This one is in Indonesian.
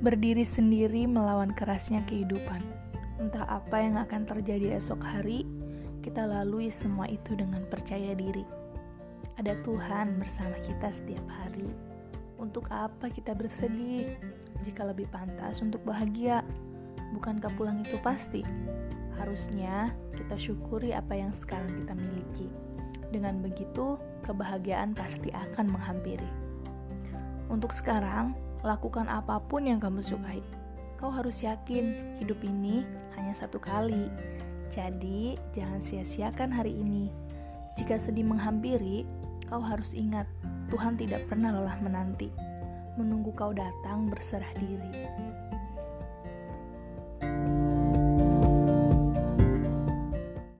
berdiri sendiri melawan kerasnya kehidupan. Entah apa yang akan terjadi esok hari, kita lalui semua itu dengan percaya diri. Ada Tuhan bersama kita setiap hari. Untuk apa kita bersedih jika lebih pantas untuk bahagia? Bukankah pulang itu pasti? Harusnya kita syukuri apa yang sekarang kita miliki. Dengan begitu, kebahagiaan pasti akan menghampiri. Untuk sekarang, Lakukan apa pun yang kamu sukai. Kau harus yakin hidup ini hanya satu kali. Jadi, jangan sia-siakan hari ini. Jika sedih menghampiri, kau harus ingat Tuhan tidak pernah lelah menanti, menunggu kau datang berserah diri.